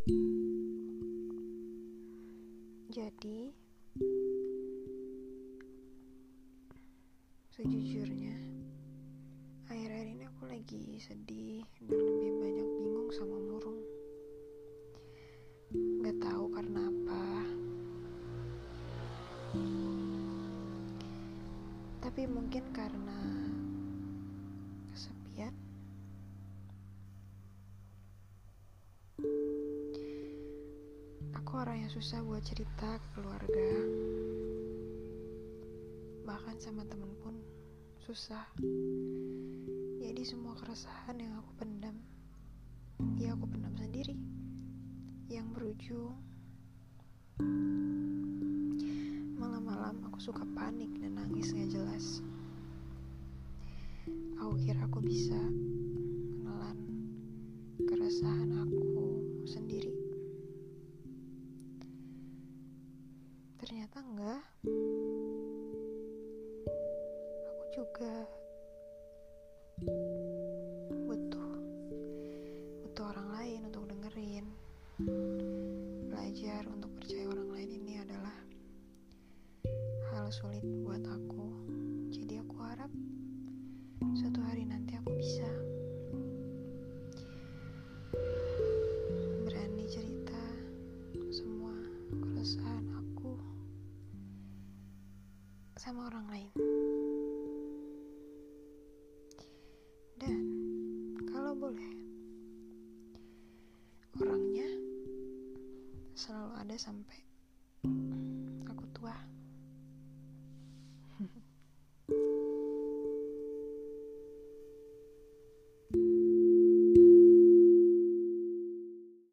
Jadi, sejujurnya, akhir-akhir ini aku lagi sedih dan lebih banyak bingung sama murung. Gak tahu karena apa. Tapi mungkin karena Aku orang yang susah buat cerita ke keluarga. Bahkan sama temen pun susah. Jadi semua keresahan yang aku pendam, ya aku pendam sendiri. Yang berujung malam-malam aku suka panik dan nangis gak jelas. Aku kira aku bisa menelan keresahan aku sendiri. Ternyata enggak. Aku juga butuh butuh orang lain untuk dengerin. Belajar untuk percaya orang lain ini adalah hal sulit sama orang lain. Dan kalau boleh, orangnya selalu ada sampai